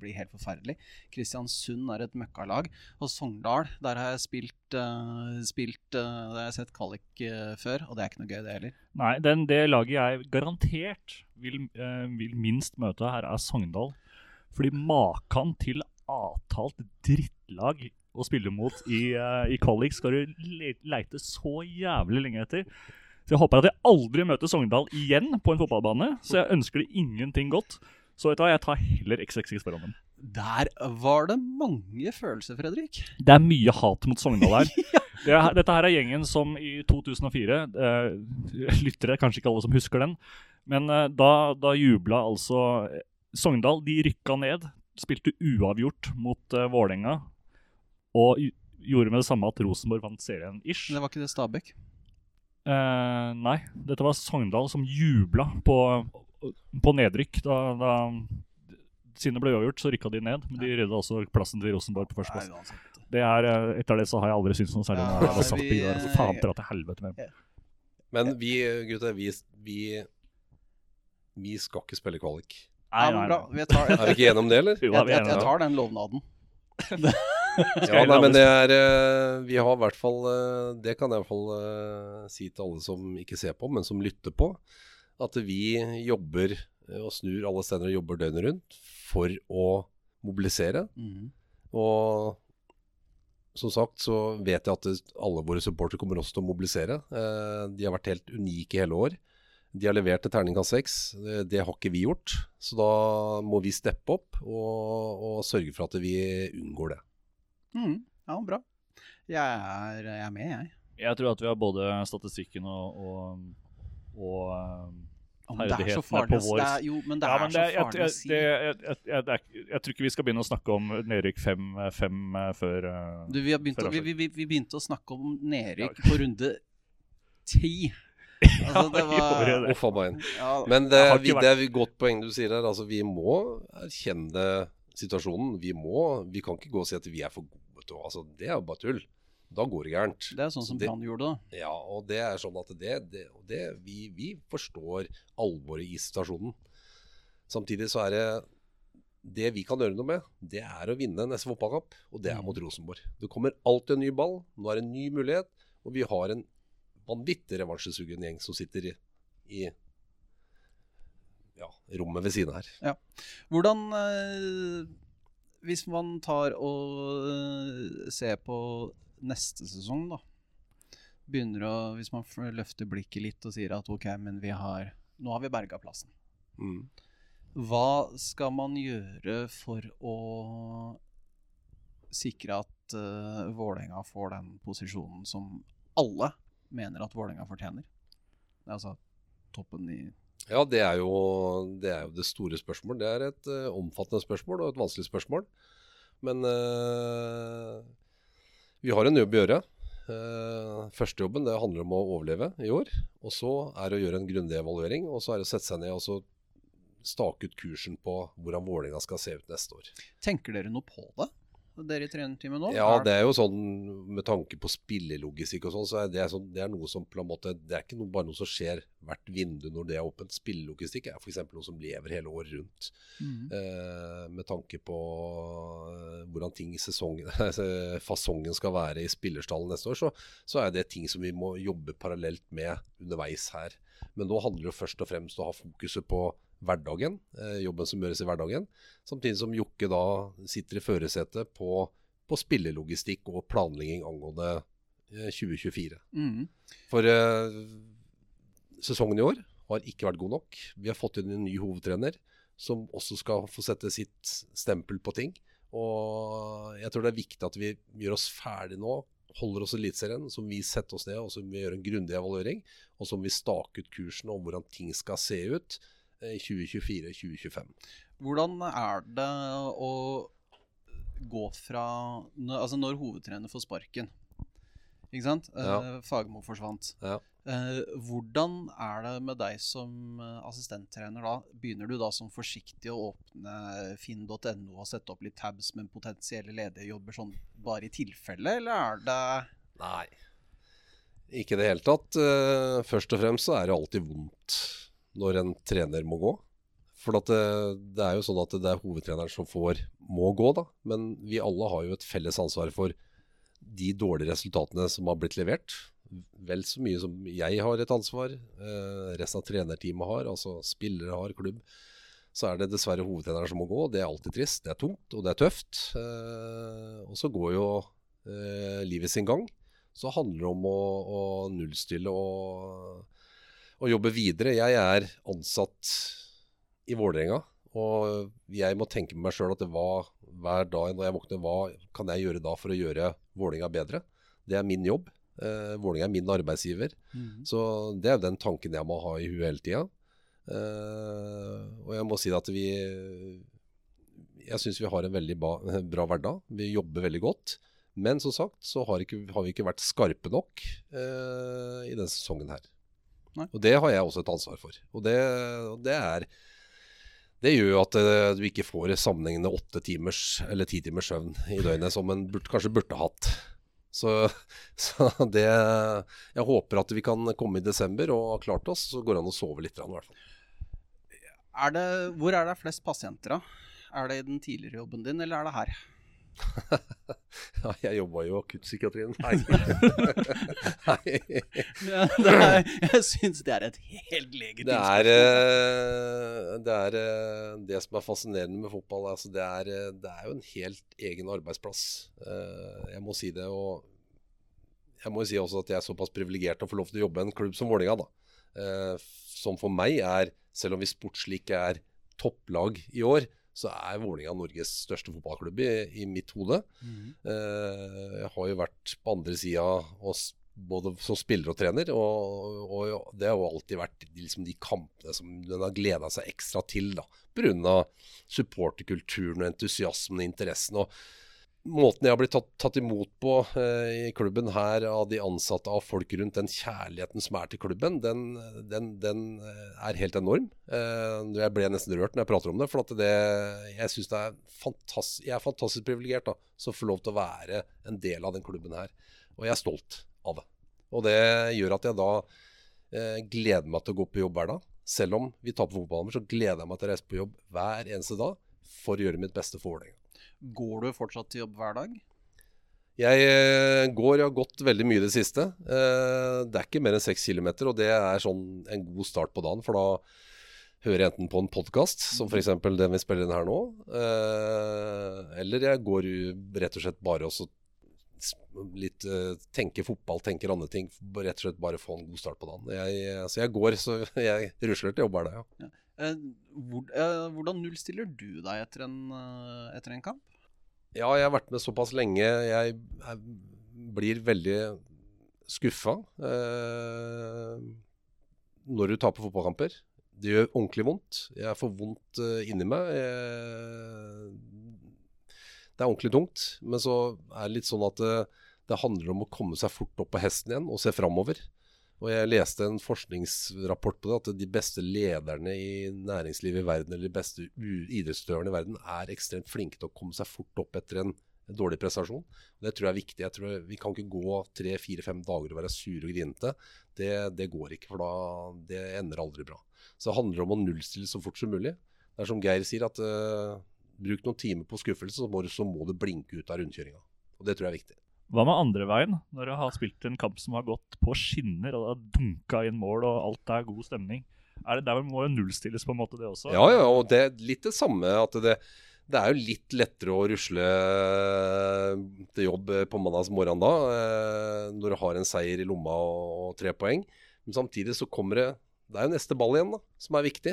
blir helt forferdelig. Kristiansund er et møkkalag. Og Sogndal, der har jeg spilt, uh, spilt uh, har jeg sett Kallik eh, før, og det er ikke noe gøy, det heller. Nei, den, det laget jeg garantert vil, eh, vil minst møte her, er Sogndal. Fordi makan til avtalt drittlag å spille mot i, uh, i kvalik skal du le leite så jævlig lenge etter. Så jeg håper at jeg aldri møter Sogndal igjen på en fotballbane. Så jeg ønsker det ingenting godt. Så vet du hva, jeg tar heller XXX foran dem. Der var det mange følelser, Fredrik. Det er mye hat mot Sogndal her. Det er, dette her er gjengen som i 2004 eh, Lyttere, kanskje ikke alle som husker den. Men eh, da, da jubla altså Sogndal. De rykka ned. Spilte uavgjort mot eh, Vålerenga. Og gjorde med det samme at Rosenborg vant serien ish. Det var ikke det Stabæk. Eh, nei, dette var Sogndal som jubla på, på nedrykk. Da, da, siden det ble uavgjort, så rykka de ned. Men de redda også plassen til Rosenborg på første plass. Det er, eh, etter det så har jeg aldri syntes noe særlig om Ja, det. Jeg vi- der, så faen dra til helvete med dem. Men vi gutter, vi, vi, vi skal ikke spille kvalik. Nei, nei, nei. Er vi ikke enige om det, eller? Jo, da, jeg, jeg, jeg tar den lovnaden. Ja, nei, men det er eh, Vi har i hvert fall eh, Det kan jeg i hvert fall eh, si til alle som ikke ser på, men som lytter på. At vi jobber og snur alle steder og jobber døgnet rundt for å mobilisere. Mm. Og som sagt så vet jeg at alle våre supportere kommer også til å mobilisere. De har vært helt unike i hele år. De har levert til terningkast seks. Det, det har ikke vi gjort. Så da må vi steppe opp og, og sørge for at vi unngår det. Mhm. Ja, bra. Jeg er, jeg er med, jeg. Jeg tror at vi har både statistikken og, og, og eh, Om det er så farlig på å- si. det Jo, men det ja, er men så det, farlig å si. det, jeg, jeg, jeg, det jeg tror ikke vi skal begynne å snakke om nedrykk fem, fem eh, før eh, Du, vi, har begynt vi, vi, vi begynte å snakke om nedrykk på runde ti. Altså, det Ja, var det. Uff a meg. Men det, Jeg vi, det er et godt poeng du sier her. Altså, vi må erkjenne situasjonen. Vi, må, vi kan ikke gå og si at vi er for gode å altså, Det er jo bare tull. Da går det gærent. Det er sånn som Brann gjorde da. Ja, og det er sånn at det, det, det vi, vi forstår alvoret i situasjonen. Samtidig så er det det vi kan gjøre noe med, det er å vinne neste fotballkamp, og det er Mm. mot Rosenborg. Det kommer alltid en ny ball. Nå er det en ny mulighet, og vi har en vanvittig revansjesugen gjeng som sitter i, i ja, rommet ved siden her. Hvordan eh, Hvis man tar og eh, ser på neste sesong, da. Begynner å Hvis man løfter blikket litt og sier at ok, men vi har Nå har vi berga plassen. Mm. Hva skal man gjøre for å sikre at uh, Vålerenga får den posisjonen som alle mener at Vålerenga fortjener? Det er altså toppen i Ja, det er, jo, det er jo det store spørsmålet. Det er et uh, omfattende spørsmål og et vanskelig spørsmål. Men uh, vi har en jobb å gjøre. Uh, Førstejobben handler om å overleve i år. Og så er det å gjøre en grundig evaluering. Og så er det å sette seg ned og stake ut kursen på hvordan Vålerenga skal se ut neste år. Tenker dere noe på det, dere i trenerteamet nå? Ja, det er jo sånn med tanke på spillelogistikk og sånn, så er det, sånn, det er noe som på en måte Det er ikke noe, bare noe som skjer hvert vindu når det er åpent. Spillelogistikk er f.eks. noe som lever hele året rundt. Mm. Eh, med tanke på eh, hvordan ting i sesongen, fasongen skal være i spillerstallen neste år, så, så er det ting som vi må jobbe parallelt med underveis her. Men nå handler det jo først og fremst om å ha fokuset på hverdagen, eh, jobben som gjøres i hverdagen. Samtidig som Jokke da sitter i førersetet på, på spillelogistikk og planlegging angående eh, 2024. Mm. For eh, sesongen i år har ikke vært god nok. Vi har fått inn en ny hovedtrener som også skal få sette sitt stempel på ting. Og jeg tror det er viktig at vi gjør oss ferdig nå, holder oss i Eliteserien, som vi setter oss ned og som vi gjør en grundig evaluering, og som vi staker ut kursen om hvordan ting skal se ut eh, i 2024-2025. Hvordan er det å gå fra Altså når hovedtrener får sparken, ikke sant? Ja. Fagmo forsvant. Ja. Eh, hvordan er det med deg som eh, assistenttrener da? Begynner du da som forsiktig å åpne finn.no og sette opp litt tabs med potensielle ledige jobber sånn bare i tilfelle, eller er det Nei, ikke i det hele tatt. Eh, Først og fremst så er det alltid vondt når en trener må gå. For det, det er jo sånn at det er hovedtreneren som får, må gå, da. Men vi alle har jo et felles ansvar for de dårlige resultatene som har blitt levert. Vel så mye som jeg har et ansvar, eh, resten av trenerteamet har, altså spillere har, klubb. Så er det dessverre hovedtreneren som må gå. Det er alltid trist, det er tungt og det er tøft. Eh, og så går jo eh, livet sin gang. Så handler det om å, å nullstille og, og jobbe videre. Jeg er ansatt i Vålerenga, og jeg må tenke med meg sjøl at det var hver dag når jeg våkner, hva kan jeg gjøre da for å gjøre Vålerenga bedre? Det er min jobb. Eh, Vålerenga er min arbeidsgiver. Så det er jo den tanken jeg må ha i huet hele tida. Eh, og jeg må si at vi Jeg syns vi har en veldig ba, bra hverdag. Vi jobber veldig godt. Men som sagt så har, ikke, har vi ikke vært skarpe nok eh, i denne sesongen her. Nei. Og det har jeg også et ansvar for. Og det, det er det gjør jo at eh, du ikke får sammenhengende åtte timers eller ti timers søvn i døgnet som en burde, kanskje burde hatt. Så, så det Jeg håper at vi kan komme i desember og ha klart oss, så går det an å sove litt. i hvert fall. Er det, hvor er det flest pasienter, da? Er det i den tidligere jobben din, eller er det her? Ja, jeg jobba jo i akuttpsykiatrien. Nei. Nei. Ja, det er, jeg syns det er et helt legitimt Det er, eh, det er eh, det som er fascinerende med fotball. Altså det, er, eh, det er jo en helt egen arbeidsplass. Jeg må si det. Og jeg må jo si også at jeg er såpass privilegert å få lov til å jobbe i en klubb som Vålerenga. Som for meg er, selv om vi sportslig ikke er topplag i år, så er Vålinga Norges største fotballklubb i, i mitt hode. Mm. Eh, Jeg har jo vært på andre sida både som spiller og trener, og, og det har jo alltid vært liksom de kampene som den har gleda seg ekstra til. da, Pga. supporterkulturen og entusiasmen og interessen. og Måten jeg har blitt tatt, tatt imot på eh, i klubben her av de ansatte, av folk rundt, den kjærligheten som er til klubben, den, den, den eh, er helt enorm. Eh, jeg ble nesten rørt når jeg prater om det. For det, jeg syns er fantastisk Jeg er fantastisk privilegert da, som får lov til å være en del av den klubben her. Og jeg er stolt av det. Og det gjør at jeg da eh, gleder meg til å gå på jobb hver dag. selv om vi taper fotballkamper, så gleder jeg meg til å reise på jobb hver eneste dag for å gjøre mitt beste for Vålerenga. Går du fortsatt til jobb hver dag? Jeg eh, går, jeg har gått veldig mye i det siste. Eh, det er ikke mer enn seks kilometer, og det er sånn en god start på dagen. For da hører jeg enten på en podkast, som f.eks. den vi spiller inn her nå, eh, eller jeg går rett og slett bare og litt tenker fotball, tenker andre ting. Rett og slett bare få en god start på dagen. Jeg, så jeg går, så jeg rusler til jobb hver dag, ja. Hvordan nullstiller du deg etter en, etter en kamp? Ja, jeg har vært med såpass lenge. Jeg, jeg blir veldig skuffa eh, når du taper fotballkamper. Det gjør ordentlig vondt. Jeg får vondt eh, inni meg. Jeg, det er ordentlig tungt. Men så er det litt sånn at det, det handler om å komme seg fort opp på hesten igjen og se framover. Og jeg leste en forskningsrapport på det, at de beste lederne i næringslivet i verden, eller de beste idrettsutøverne i verden, er ekstremt flinke til å komme seg fort opp etter en, dårlig prestasjon. Det tror jeg er viktig. Jeg tror Vi kan ikke gå tre, fire, fem dager og være sure og grinete. Det, det, går ikke, for da det ender aldri bra. Så det handler om å nullstille så fort som mulig. Det er som Geir sier, at uh, bruk noen timer på skuffelse, så må, så må du blinke ut av rundkjøringa. Og det tror jeg er viktig. Hva med andre veien, når du har spilt en kamp som har gått på skinner, og det har dunka inn mål, og alt er god stemning? Er det Der må jo nullstilles, på en måte, det også? Ja, ja, og det er litt det samme. at det, det er jo litt lettere å rusle til jobb på mandagsmorgen da, eh, når du har en seier i lomma og tre poeng. Men samtidig så kommer det Det er jo neste ball igjen da, som er viktig.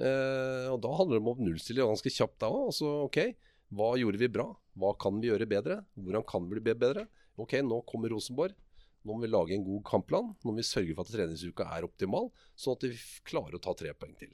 Eh, og da handler det om å nullstille ganske kjapt da òg. OK, hva gjorde vi bra? Hva kan vi gjøre bedre? Hvordan kan vi bli bedre? Ok, nå kommer Rosenborg. Nå må vi lage en god kampplan. Nå må vi sørge for at treningsuka er optimal, sånn at vi klarer å ta tre poeng til.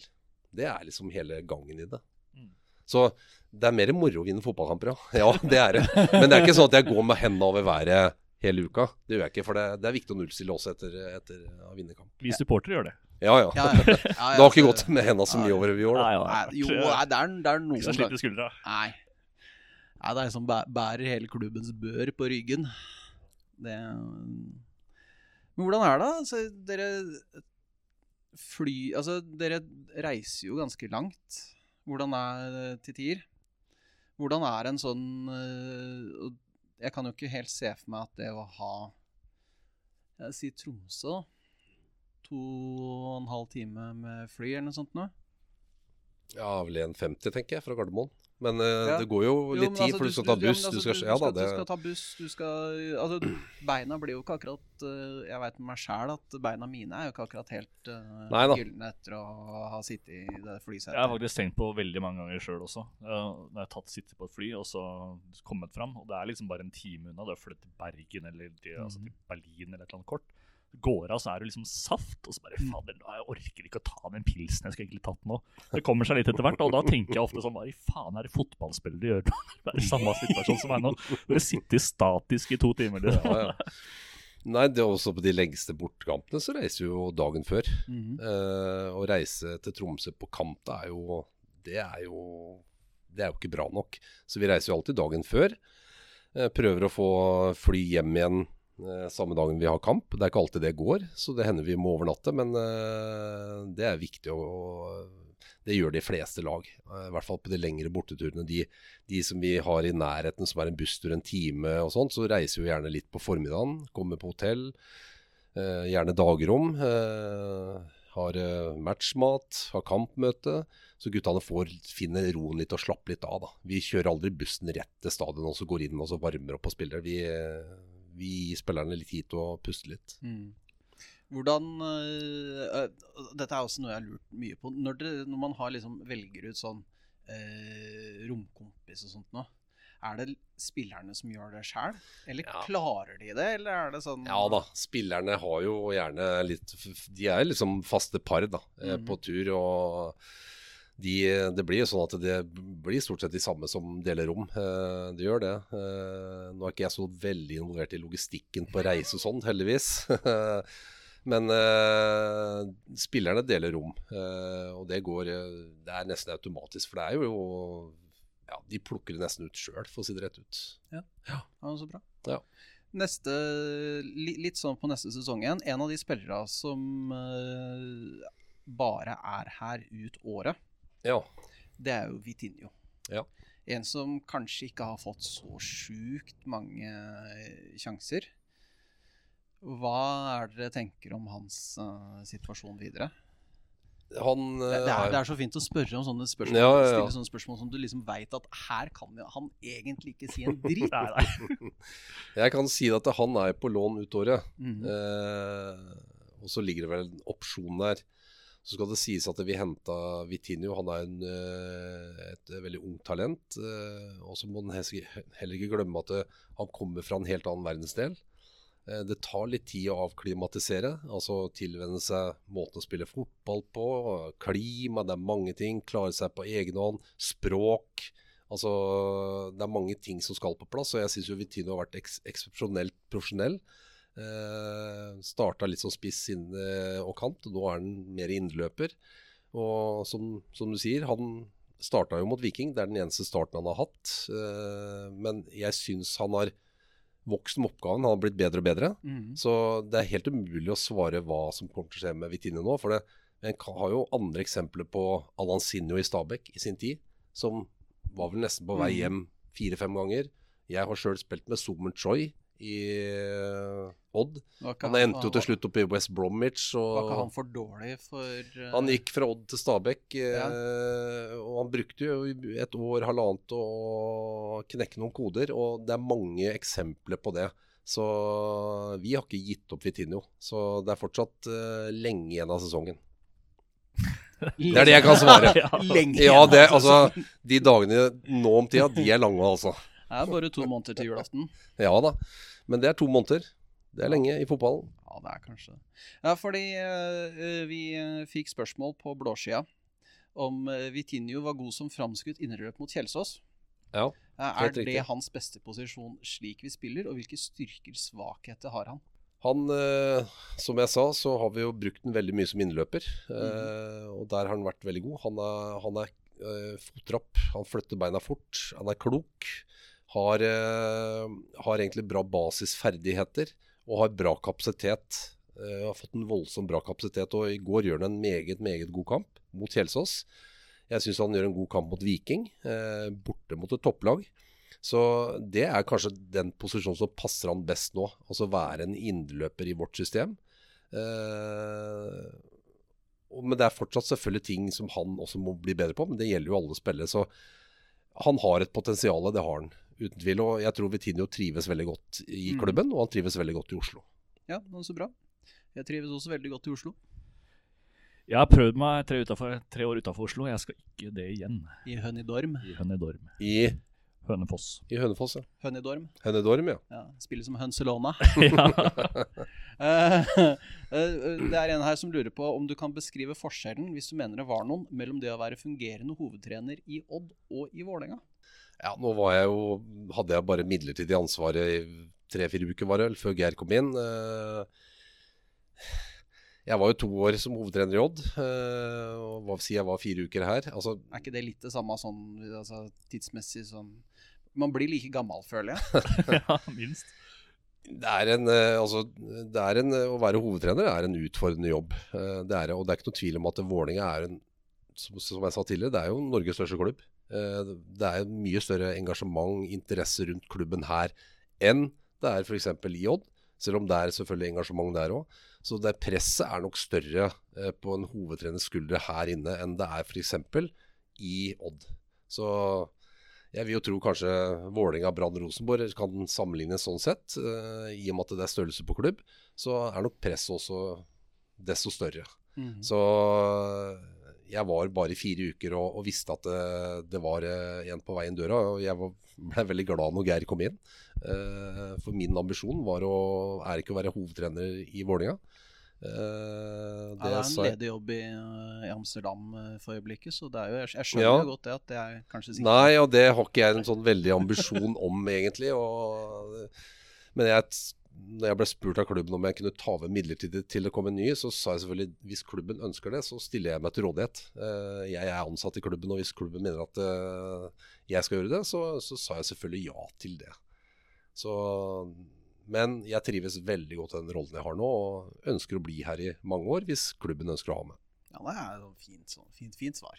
Det er liksom hele gangen i det. Mm. Så det er mer moro å vinne fotballkamper, ja. Ja, det er det. Men det er ikke sånn at jeg går med hendene over været hele uka. Det gjør jeg ikke, for det, det er viktig å nullstille også etter, etter å vinne kamp. Vi supportere gjør det. Ja, ja. ja, ja. det har ikke gått med hendene så mye over i år. Nei, jo, det er, det er noen Ikke så sliter skuldra. Nei. Nei, det er som bærer hele klubbens bør på ryggen. Det Men hvordan er det? Altså, dere fly Altså, dere reiser jo ganske langt. Hvordan er til tider? Hvordan er en sånn eh, Jeg kan jo ikke helt se for meg at det å ha Jeg sier Tromsø, da. To og en halv time med fly eller noe sånt noe. Ja, vel 1,50 tenker jeg, fra Gardermoen. Men uh, ja. det går jo litt jo, tid, altså, for du skal ta buss. Ja, altså, du, skal, ja, da, det... du skal ta buss, du skal Altså, beina blir jo ikke akkurat uh, Jeg veit med meg sjæl at beina mine er jo ikke akkurat helt uh, gylne etter å ha sittet i det flysetet. Jeg har faktisk tenkt på veldig mange ganger sjøl også. Uh, når jeg har tatt sitte på et fly og så kommet fram. Og det er liksom bare en time unna. Det har flyttet til Bergen eller til, altså, til Berlin eller et eller annet kort går av, så er det liksom saft. Og så bare mm. fader, jeg orker ikke å ta den pilsen jeg skulle egentlig tatt nå. Det kommer seg litt etter hvert, og da tenker jeg ofte sånn Hva i faen er det fotballspillere de gjør? Det er samme situasjon som meg nå. Dere sitter statisk i to timer. Liksom. Ja, ja. Nei, det er også på de lengste bortkampene så reiser vi jo dagen før. Mm -hmm. eh, å reise til Tromsø på kamp, det er jo Det er jo det er jo ikke bra nok. Så vi reiser jo alltid dagen før. Eh, prøver å få fly hjem igjen samme dagen vi har kamp. Det er ikke alltid det går, så det hender vi må overnatte. Men uh, det er viktig å Det gjør de fleste lag. Uh, I hvert fall på de lengre borteturene. De, de, som vi har i nærheten, som er en busstur en time og sånt, så reiser vi gjerne litt på formiddagen. Kommer på hotell. Gjerne dagrom. har matchmat, har kampmøte. Så guttene får finne roen litt og slappe litt av. da. Vi kjører aldri bussen rett til stadion og så går inn og så varmer opp og spiller. Vi vi gir spillerne litt tid til å puste litt. Mm. Hvordan uh, Dette er også noe jeg har lurt mye på. Når, det, når man har liksom velger ut sånn uh, romkompis og sånt nå, er det spillerne som gjør det sjøl? Eller ja. klarer de det, eller er det sånn Ja da, spillerne har jo gjerne litt De er liksom faste par da, mm. på tur. og de, det blir jo sånn at det blir stort sett de samme som deler rom. Eh, det gjør det. Eh, nå er ikke jeg så veldig involvert i logistikken på reise og sånn, heldigvis. Men eh, spillerne deler rom, eh, og det går Det er nesten automatisk. For det er jo ja, De plukker det nesten ut sjøl, for å si det rett ut. Ja, ja. så bra. Ja. Neste, litt sånn på neste sesong igjen. En av de spillerne som bare er her ut året, Ja. det er jo Vitinho. Ja. En som kanskje ikke har fått så sjukt mange eh, sjanser. Hva er det dere tenker om hans uh, situasjon videre? Han Det, eh, det, er, er- det er så fint å spørre om sånne spørsmål, Ja, ja, ja. stille sånne spørsmål som du liksom veit at her kan han egentlig ikke si en nei. Jeg kan si at han er på lån ut året. Mm -hmm. uh, og så ligger det vel en opsjon der. Så skal det sies at vi henta Vitinho. Han er en, eh, et veldig ungt talent. eh, og så må man heller ikke glemme at han kommer fra en helt annen verdensdel. Eh, det tar litt tid å avklimatisere, altså tilvenne seg måten å spille fotball på. Klima, det er mange ting. Klare seg på egen hånd. Språk. Altså, det er mange ting som skal på plass, og jeg syns Vitinho har vært eks eksepsjonelt profesjonell. Eh, starta litt som spiss inne og kant, og nå er han mer innløper. Og som, som du sier, han starta jo mot Viking. Det er den eneste starten han har hatt. Eh, men jeg syns han har vokst med oppgaven. Han har blitt bedre og bedre. Mm. Så det er helt umulig å svare hva som kommer til å skje med Vitine nå. For det, en har jo andre eksempler på Alansinho i Stabæk i sin tid, som var vel nesten på vei Mhm. hjem fire-fem ganger. Jeg har sjøl spilt med Summer Choi i eh, Odd. Han endte jo til slutt opp i West Bromwich. Var ikke han for dårlig for uh... han gikk fra Odd til Stabæk, eh, og han brukte jo et år, halvannet å knekke noen koder. Og det er mange eksempler på det. Så vi har ikke gitt opp Vitinho. Så det er fortsatt uh, lenge igjen av sesongen. Det er det jeg kan svare. Ja. Lenge Ja, igjen, det, altså. altså De dagene nå om tida, de er lange, altså. Det er bare to måneder til julaften. Ja da. Men det er to måneder. Det er lenge i fotballen. Ja, det er kanskje det. Ja, fordi uh, vi eh, fikk spørsmål på blåskia om uh, Vitinho var god som framskutt innerløp mot Kjelsås. Ja, er det riktig. hans beste posisjon slik vi spiller, og hvilke styrker, svakheter har han? Han, eh, som jeg sa, så har vi jo brukt den veldig mye som innløper. Eh, og der har han vært veldig god. Han er, han er eh, fotrapp, han flytter beina fort, han er klok. Har, eh, har egentlig bra basisferdigheter og har bra kapasitet. Uh, har fått en voldsomt bra kapasitet, og i går gjør han en meget, meget god kamp mot Kjelsås. Jeg syns han gjør en god kamp mot Viking, uh, borte mot et topplag. Så det er kanskje den posisjonen som passer han best nå. Altså være en innløper i vårt system. Uh, men det er fortsatt selvfølgelig ting som han også må bli bedre på, men det gjelder jo alle spillere. Så han har et potensial, det har han uten tvil. Og jeg tror Vitinho trives veldig godt i Mm. klubben, og han trives veldig godt i Oslo. Ja, det er så bra. Jeg trives også veldig godt i Oslo. Jeg har prøvd meg tre, utenfor, tre år utafor Oslo. Jeg skal ikke det igjen. I Hønidorm. I Hønidorm. I, Hønefoss. i Hønefoss, ja. Hønidorm. Hønidorm, ja. Ja, spiller som Hønselona. Eh, eh, det er en her som lurer på om du kan beskrive forskjellen, hvis du mener det var noen, mellom det å være fungerende hovedtrener i Odd og i Vålerenga. Ja, nå var jeg jo, hadde jeg bare midlertidig ansvaret i tre-fire uker, var det vel, før Geir kom inn. Eh, Jeg var jo to år som hovedtrener i Odd, eh, og hva si jeg var fire uker her. Altså, Er ikke det litt det samme sånn altså, tidsmessig som Man blir like gammel, føler jeg. ja, minst. det er en, eh, altså, det er en, å være hovedtrener er en utfordrende jobb. Det er, og det er ikke noe tvil om at Vålerenga er en som, som jeg sa tidligere, det er jo Norges største klubb. Eh, Det er mye større engasjement, interesse rundt klubben her enn det er f.eks. i Odd. Selv om det er selvfølgelig engasjement der òg. Så det presset er nok større eh, på en hovedtreners skuldre her inne enn det er f.eks. i Odd. Så jeg vil jo tro kanskje Vålerenga, Brann, Rosenborg kan sammenlignes sånn sett. eh, I og med at det er størrelse på klubb, så er nok presset også desto større. Mm. Så jeg var bare fire uker og, og visste at det, det var eh, en på vei inn døra. Og jeg var, ble veldig glad når Geir kom inn. Eh, for min ambisjon var å, er ikke å være hovedtrener i Vålerenga. Eh, Ja, det er en sa ledig jobb i, eh, i Amsterdam eh, for øyeblikket, så det er jo, jeg, jeg skjønner Ja. jo godt det at det er kanskje sikkert Nei, og det har ikke jeg en sånn veldig ambisjon om, egentlig. Og, men jeg, når jeg ble spurt av klubben om jeg kunne ta over midlertidig til det kom en ny, så sa jeg selvfølgelig hvis klubben ønsker det, så stiller jeg meg til rådighet. Eh, Jeg er ansatt i klubben, og hvis klubben mener at eh, jeg skal gjøre det, så, så sa jeg selvfølgelig ja til det. Så, men jeg trives veldig godt i den rollen jeg har nå, og ønsker å bli her i mange år hvis klubben ønsker å ha meg. Ja, det er et fint, fint, fint svar.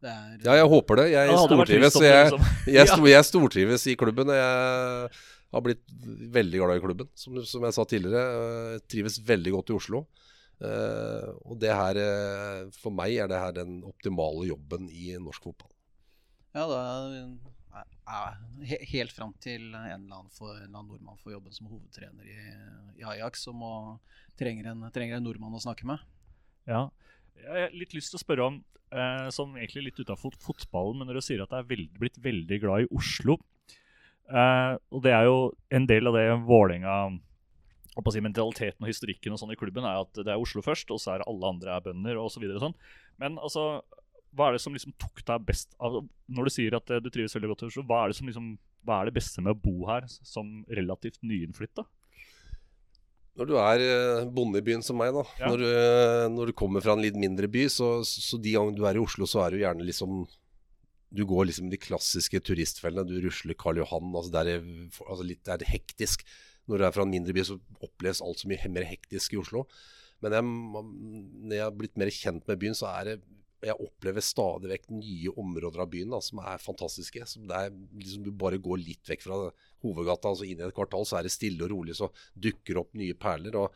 Det er Ja, jeg håper det. Jeg stortrives. Jeg, jeg, jeg stortrives i klubben. Og jeg har blitt veldig glad i klubben, som, som jeg sa tidligere. Jeg trives veldig godt i Oslo. Uh, og det her, eh, for meg er det her den optimale jobben i norsk fotball. Ja, det er, er, he- helt fram til en eller annen, for, en eller annen nordmann får jobben som hovedtrener i, i Ajax, som må, trenger, en, trenger en nordmann å snakke med. Ja. Jeg har litt lyst til å spørre om, eh, som egentlig litt utafor fotballen, men når du sier at du er veld, blitt veldig glad i Oslo eh, Og det er jo en del av det Vålerenga si, Mentaliteten og historikken og sånn i klubben er at det er Oslo først, og så er alle andre er bønder osv. Så sånn. Men altså, hva er det som liksom tok deg best av Når du sier at eh, du trives veldig godt i Oslo, hva er det som liksom hva er det beste med å bo her som relativt nyinnflytta? Når du er eh, bonde i byen som meg, da. Ja. Når, du, når du kommer fra en litt mindre by, så, så de gangene du er i Oslo, så er du gjerne liksom Du går liksom de klassiske turistfellene. Du rusler Karl Johan. Altså det, er, altså litt, det er hektisk. Når du er fra en mindre by, så oppleves alt så mye mer hektisk i Oslo. Men jeg, når jeg har blitt mer kjent med byen, så er det jeg opplever stadig vekk nye områder av byen da, som er fantastiske. Som det er, liksom, du bare går litt vekk fra hovedgata, altså inn i et kvartal, så er det stille og rolig. Så dukker opp nye perler. og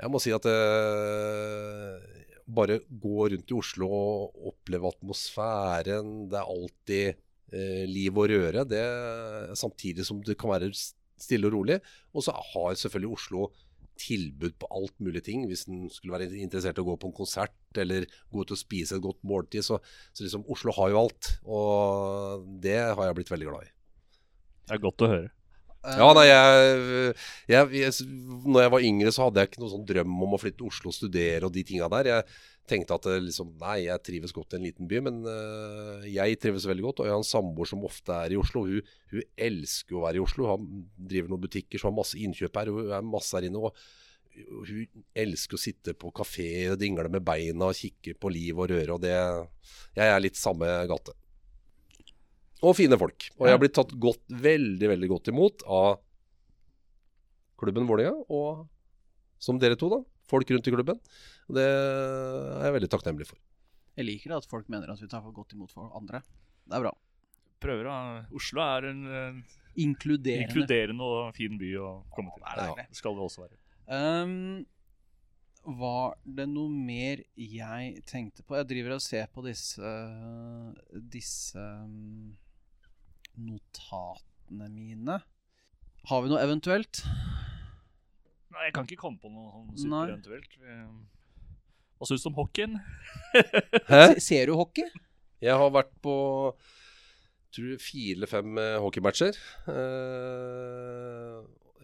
jeg må si at eh, bare gå rundt i Oslo og oppleve atmosfæren. Det er alltid eh, liv og røre. Det, samtidig som det kan være stille og rolig. Og så har selvfølgelig Oslo tilbud på alt mulig ting. Hvis en skulle være interessert i å gå på en konsert eller gå ut og spise et godt måltid. Så, så liksom Oslo har jo alt. Og det har jeg blitt veldig glad i. Det er godt å høre. Ja, nei, jeg, jeg, jeg, når jeg var yngre, så hadde jeg ikke noen sånn drøm om å flytte til Oslo og studere og de tinga der. Jeg tenkte at eh, liksom, nei, jeg trives godt i en liten by, men uh, jeg trives veldig godt. Og jeg har en samboer som ofte er i Oslo. Hun, hun elsker å være i Oslo. Hun driver noen butikker, så har masse innkjøp her. Hun er masse her inne. og hun elsker å sitte på kafé og dingle med beina og kikke på liv og røre. Og det Jeg er litt samme gate. Og fine folk. Og jeg har blitt tatt godt, veldig, veldig godt imot av klubben Vålerenga, og som dere to, da. Folk rundt i klubben. Det er jeg veldig takknemlig for. Jeg liker det at folk mener at vi tar for godt imot for andre. Det er bra. Prøver da. Oslo er en en Inkluderende. inkluderende og fin by å komme til. det er. Det skal det også være. Um, var det noe mer jeg tenkte på? Jeg driver og ser på disse Disse um, notatene mine. Har vi noe eventuelt? Nei, jeg kan ikke komme på noe sånn eventuelt supereventuelt. Hva syns du om hockeyen? Hæ? Ser du hockey? Jeg har vært på tror fire eller fem eh, hockeymatcher. Eh,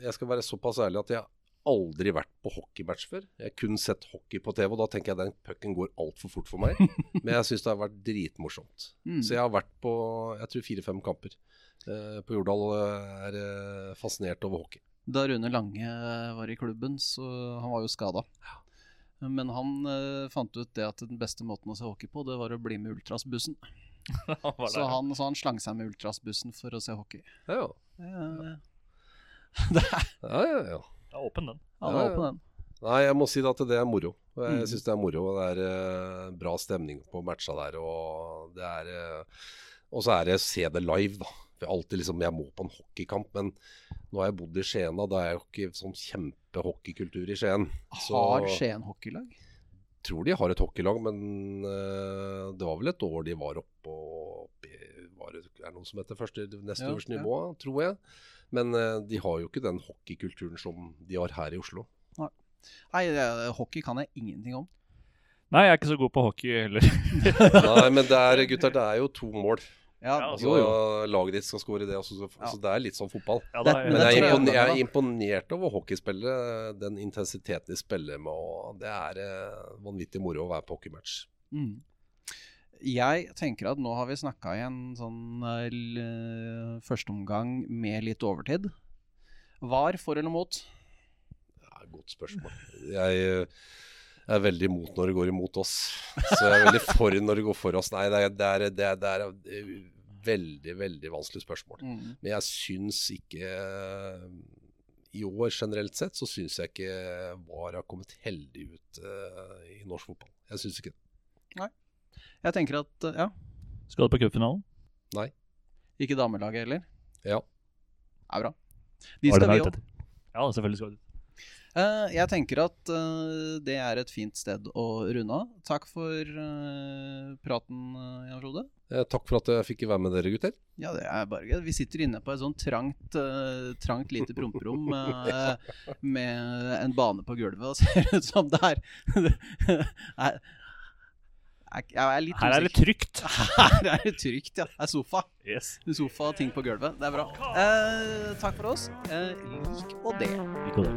jeg skal være såpass ærlig at jeg aldri vært på hockeymatch før. Jeg har kun sett hockey på TV, og da tenker jeg den pucken går altfor fort for meg. Men jeg syns det har vært dritmorsomt. Mm. Så jeg har vært på jeg tror fire-fem kamper. Eh, på Jordal eh, er eh, fascinert over hockey. Da Rune Lange var i klubben, så han var jo skada. Men han eh, fant ut det at den beste måten å se hockey på, det var å bli med Ultras-bussen. Så han, så han slang seg med Ultras-bussen for å se hockey. Ja, Ja, ja. ja, ja, ja. Ja. Er åpen, den. Ja, ja. åpen den. Nei, jeg må si at det er moro. Jeg Mm. syns det er moro. og Det er uh, bra stemning på matcha der. Og det er uh, Og så er det se det live, da. For alltid liksom, Jeg må på en hockeykamp, men nå har jeg bodd i Skien, da. Da er jeg jo ikke sånn kjempehockeykultur i Skien. Så Har Skien hockeylag? tror de har et hockeylag, men uh, det var vel et år de var oppe opp i var det, Er det noe som heter første, neste Ja, ja. nivå, tror jeg. Men eh, de har jo ikke den hockeykulturen som de har her i Oslo. Nei, Nei hockey kan jeg ingenting om. Nei, jeg er ikke så god på hockey heller. Nei, men det er, gutter, det er jo to mål. Ja, Altså, jo, jo. Laget ditt skal skåre det. Altså, så, Ja. så det er litt som fotball. Ja, Det- men Men jeg er, imponert, jeg er imponert over hockeyspillere. Den intensiteten de spiller med. Og det er eh, vanvittig moro å være på hockeymatch. Mm. Jeg tenker at nå har vi snakka i en sånn uh, førsteomgang med litt overtid. Var for eller mot? Et godt spørsmål. Jeg eh, er veldig imot når det går imot oss. Så jeg er veldig for når det går for oss. Nei, det er, det er, det er, det er et veldig, veldig vanskelig spørsmål. Mm. Men jeg syns ikke i år generelt sett så syns jeg ikke VAR har kommet heldig ut uh, i norsk fotball. Jeg syns ikke det. Jeg tenker at ja, Skal du på cupfinalen? Nei. ikke damelaget heller. Ja. Det er bra. De skal vi òg. Ja, selvfølgelig skal du Uh, jeg tenker at uh, det er et fint sted å runde av. Takk for uh, praten, eh, Jan Frode. Eh, takk for at jeg fikk være med dere, gutter. Ja, det er bare gøy. Vi sitter inne på et sånn trangt, eh, trangt lite promperom eh, med en bane på gulvet og ser ut som det er jeg er litt Her er det trygt. Her er det trygt, ja. Det er sofa. Yes. Sofa og ting på gulvet. Det er bra. Eh, takk for oss. Eh, lik og del. og det.